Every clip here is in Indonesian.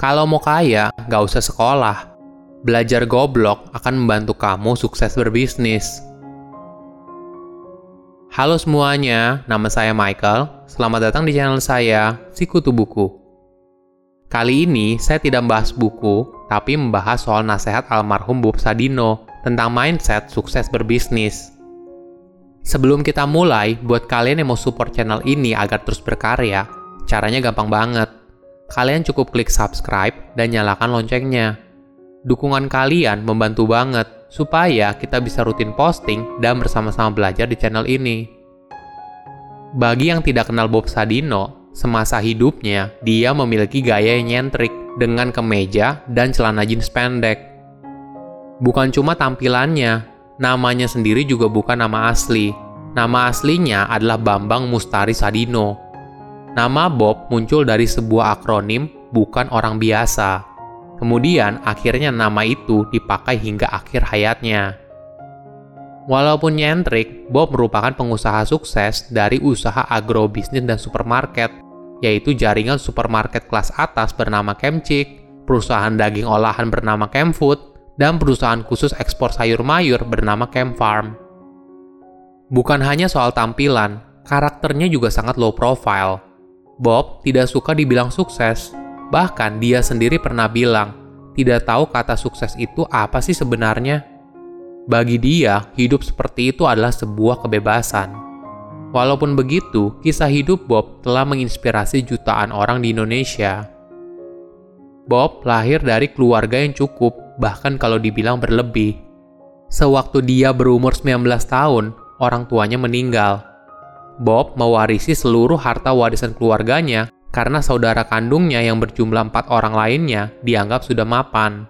Kalau mau kaya, nggak usah sekolah. Belajar goblok akan membantu kamu sukses berbisnis. Halo semuanya, nama saya Michael. Selamat datang di channel saya, Sikutu Buku. Kali ini saya tidak membahas buku, tapi membahas soal nasihat almarhum Bob Sadino tentang mindset sukses berbisnis. Sebelum kita mulai, buat kalian yang mau support channel ini agar terus berkarya, caranya gampang banget. Kalian cukup klik subscribe dan nyalakan loncengnya. Dukungan kalian membantu banget supaya kita bisa rutin posting dan bersama-sama belajar di channel ini. Bagi yang tidak kenal Bob Sadino, semasa hidupnya dia memiliki gaya yang nyentrik dengan kemeja dan celana jeans pendek. Bukan cuma tampilannya, namanya sendiri juga bukan nama asli. Nama aslinya adalah Bambang Mustari Sadino. Nama Bob muncul dari sebuah akronim bukan orang biasa. Kemudian akhirnya nama itu dipakai hingga akhir hayatnya. Walaupun nyentrik, Bob merupakan pengusaha sukses dari usaha agrobisnis dan supermarket, yaitu jaringan supermarket kelas atas bernama Kemcik, perusahaan daging olahan bernama Kemfood, dan perusahaan khusus ekspor sayur mayur bernama Camp Farm. Bukan hanya soal tampilan, karakternya juga sangat low profile. Bob tidak suka dibilang sukses, bahkan dia sendiri pernah bilang, tidak tahu kata sukses itu apa sih sebenarnya. Bagi dia, hidup seperti itu adalah sebuah kebebasan. Walaupun begitu, kisah hidup Bob telah menginspirasi jutaan orang di Indonesia. Bob lahir dari keluarga yang cukup bahkan kalau dibilang berlebih. Sewaktu dia berumur 19 tahun, orang tuanya meninggal. Bob mewarisi seluruh harta warisan keluarganya karena saudara kandungnya yang berjumlah empat orang lainnya dianggap sudah mapan.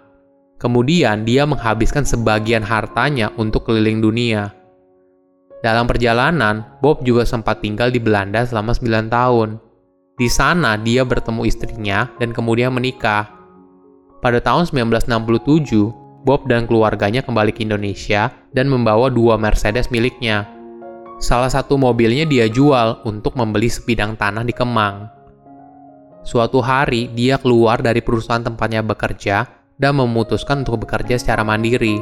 Kemudian dia menghabiskan sebagian hartanya untuk keliling dunia. Dalam perjalanan, Bob juga sempat tinggal di Belanda selama 9 tahun. Di sana dia bertemu istrinya dan kemudian menikah. Pada tahun 1967, Bob dan keluarganya kembali ke Indonesia dan membawa dua Mercedes miliknya. Salah satu mobilnya dia jual untuk membeli sebidang tanah di Kemang. Suatu hari, dia keluar dari perusahaan tempatnya bekerja dan memutuskan untuk bekerja secara mandiri.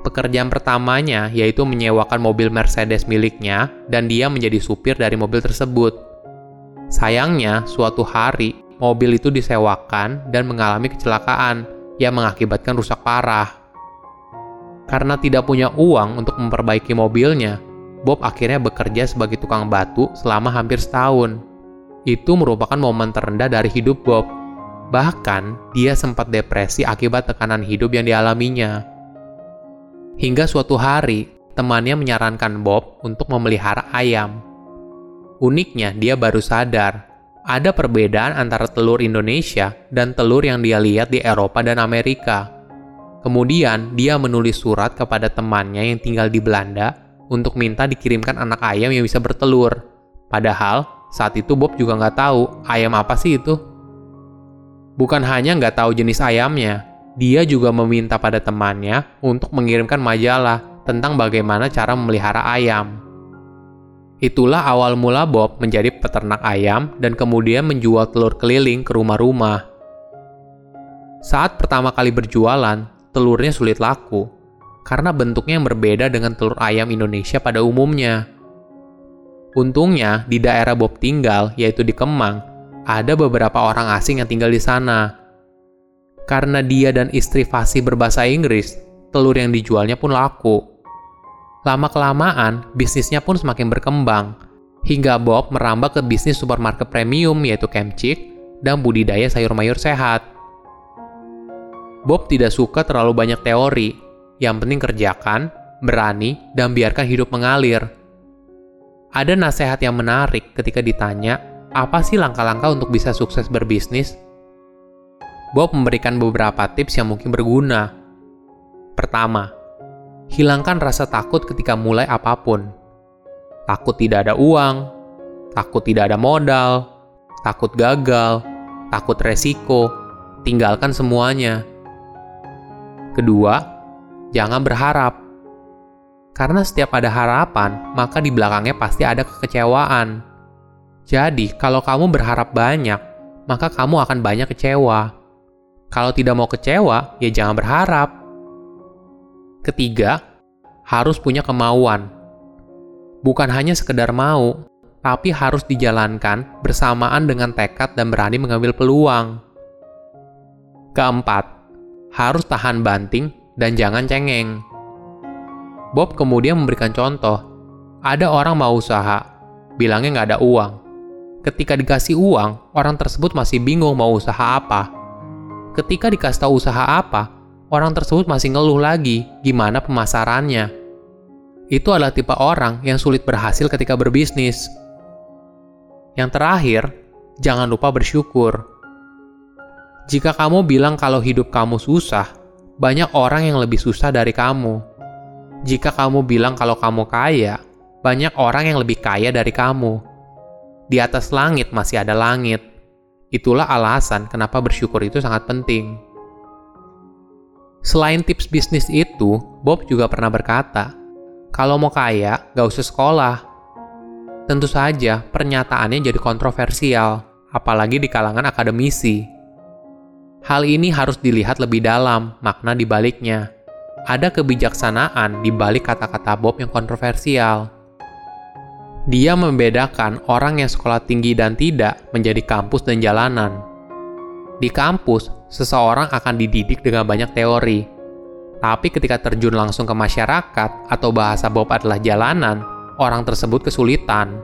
Pekerjaan pertamanya yaitu menyewakan mobil Mercedes miliknya dan dia menjadi supir dari mobil tersebut. Sayangnya, suatu hari mobil itu disewakan dan mengalami kecelakaan yang mengakibatkan rusak parah. Karena tidak punya uang untuk memperbaiki mobilnya, Bob akhirnya bekerja sebagai tukang batu selama hampir setahun. Itu merupakan momen terendah dari hidup Bob. Bahkan, dia sempat depresi akibat tekanan hidup yang dialaminya. Hingga suatu hari, temannya menyarankan Bob untuk memelihara ayam. Uniknya, dia baru sadar ada perbedaan antara telur Indonesia dan telur yang dia lihat di Eropa dan Amerika. Kemudian, dia menulis surat kepada temannya yang tinggal di Belanda untuk minta dikirimkan anak ayam yang bisa bertelur. Padahal, saat itu Bob juga nggak tahu ayam apa sih itu. Bukan hanya nggak tahu jenis ayamnya, dia juga meminta pada temannya untuk mengirimkan majalah tentang bagaimana cara memelihara ayam. Itulah awal mula Bob menjadi peternak ayam dan kemudian menjual telur keliling ke rumah-rumah. Saat pertama kali berjualan, telurnya sulit laku karena bentuknya yang berbeda dengan telur ayam Indonesia pada umumnya. Untungnya, di daerah Bob tinggal, yaitu di Kemang, ada beberapa orang asing yang tinggal di sana. Karena dia dan istri fasih berbahasa Inggris, telur yang dijualnya pun laku. Lama-kelamaan, bisnisnya pun semakin berkembang, hingga Bob merambah ke bisnis supermarket premium yaitu Kemcik dan budidaya sayur mayur sehat. Bob tidak suka terlalu banyak teori, yang penting kerjakan, berani, dan biarkan hidup mengalir. Ada nasihat yang menarik ketika ditanya, apa sih langkah-langkah untuk bisa sukses berbisnis? Bob memberikan beberapa tips yang mungkin berguna. Pertama, hilangkan rasa takut ketika mulai apa pun. Takut tidak ada uang, takut tidak ada modal, takut gagal, takut resiko, tinggalkan semuanya. Kedua, jangan berharap. Karena setiap ada harapan, maka di belakangnya pasti ada kekecewaan. Jadi, kalau kamu berharap banyak, maka kamu akan banyak kecewa. Kalau tidak mau kecewa, ya jangan berharap. Ketiga, harus punya kemauan. Bukan hanya sekedar mau, tapi harus dijalankan bersamaan dengan tekad dan berani mengambil peluang. Keempat, harus tahan banting dan jangan cengeng. Bob kemudian memberikan contoh. Ada orang mau usaha, bilangnya nggak ada uang. Ketika dikasih uang, orang tersebut masih bingung mau usaha apa Ketika dikasih tahu usaha apa, orang tersebut masih ngeluh lagi gimana pemasarannya. Itu adalah tipe orang yang sulit berhasil ketika berbisnis. Yang terakhir, jangan lupa bersyukur. Jika kamu bilang kalau hidup kamu susah, banyak orang yang lebih susah dari kamu. Jika kamu bilang kalau kamu kaya, banyak orang yang lebih kaya dari kamu. Di atas langit masih ada langit Itulah alasan kenapa bersyukur itu sangat penting. Selain tips bisnis itu, Bob juga pernah berkata, kalau mau kaya, gak usah sekolah. Tentu saja, pernyataannya jadi kontroversial, apalagi di kalangan akademisi. Hal ini harus dilihat lebih dalam, makna di baliknya. Ada kebijaksanaan di balik kata-kata Bob yang kontroversial. Dia membedakan orang yang sekolah tinggi dan tidak menjadi kampus dan jalanan. Di kampus, seseorang akan dididik dengan banyak teori. Tapi ketika terjun langsung ke masyarakat atau bahasa Bob adalah jalanan, orang tersebut kesulitan.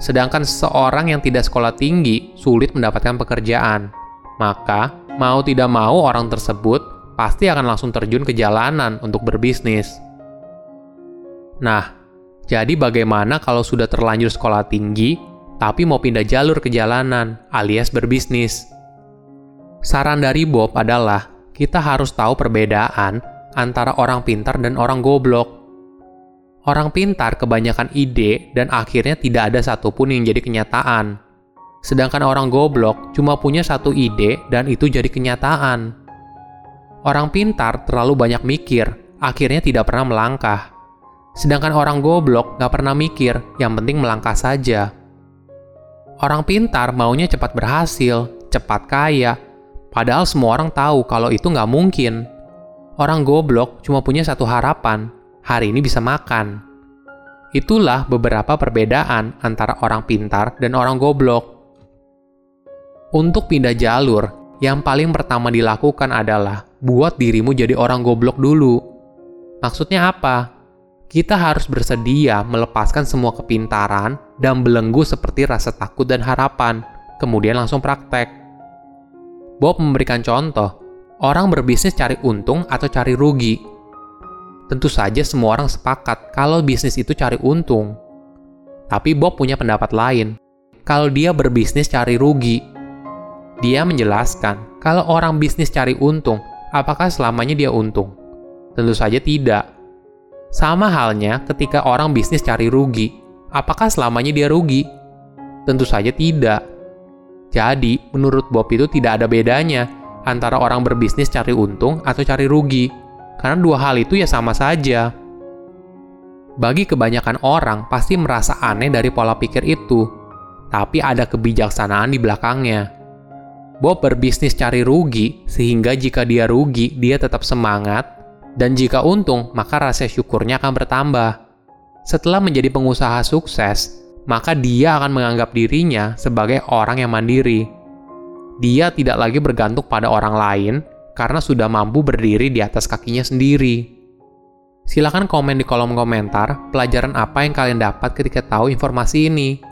Sedangkan seseorang yang tidak sekolah tinggi sulit mendapatkan pekerjaan. Maka, mau tidak mau orang tersebut pasti akan langsung terjun ke jalanan untuk berbisnis. Nah, jadi bagaimana kalau sudah terlanjur sekolah tinggi, tapi mau pindah jalur ke jalanan, alias berbisnis? Saran dari Bob adalah, kita harus tahu perbedaan antara orang pintar dan orang goblok. Orang pintar kebanyakan ide dan akhirnya tidak ada satupun yang jadi kenyataan. Sedangkan orang goblok cuma punya satu ide dan itu jadi kenyataan. Orang pintar terlalu banyak mikir, akhirnya tidak pernah melangkah. Sedangkan orang goblok gak pernah mikir, yang penting melangkah saja. Orang pintar maunya cepat berhasil, cepat kaya, padahal semua orang tahu kalau itu gak mungkin. Orang goblok cuma punya satu harapan, hari ini bisa makan. Itulah beberapa perbedaan antara orang pintar dan orang goblok. Untuk pindah jalur, yang paling pertama dilakukan adalah buat dirimu jadi orang goblok dulu. Maksudnya apa? kita harus bersedia melepaskan semua kepintaran dan belenggu seperti rasa takut dan harapan, kemudian langsung praktek. Bob memberikan contoh, orang berbisnis cari untung atau cari rugi. Tentu saja semua orang sepakat kalau bisnis itu cari untung. Tapi Bob punya pendapat lain. Kalau dia berbisnis cari rugi. Dia menjelaskan, kalau orang bisnis cari untung, apakah selamanya dia untung? Tentu saja tidak sama halnya ketika orang bisnis cari rugi. Apakah selamanya dia rugi? Tentu saja tidak. Jadi, menurut Bob itu tidak ada bedanya antara orang berbisnis cari untung atau cari rugi. Karena dua hal itu ya sama saja. Bagi kebanyakan orang pasti merasa aneh dari pola pikir itu. Tapi ada kebijaksanaan di belakangnya. Bob berbisnis cari rugi, sehingga jika dia rugi, dia tetap semangat dan jika untung, maka rasa syukurnya akan bertambah. Setelah menjadi pengusaha sukses, maka dia akan menganggap dirinya sebagai orang yang mandiri. Dia tidak lagi bergantung pada orang lain karena sudah mampu berdiri di atas kakinya sendiri. Silahkan komen di kolom komentar pelajaran apa yang kalian dapat ketika tahu informasi ini.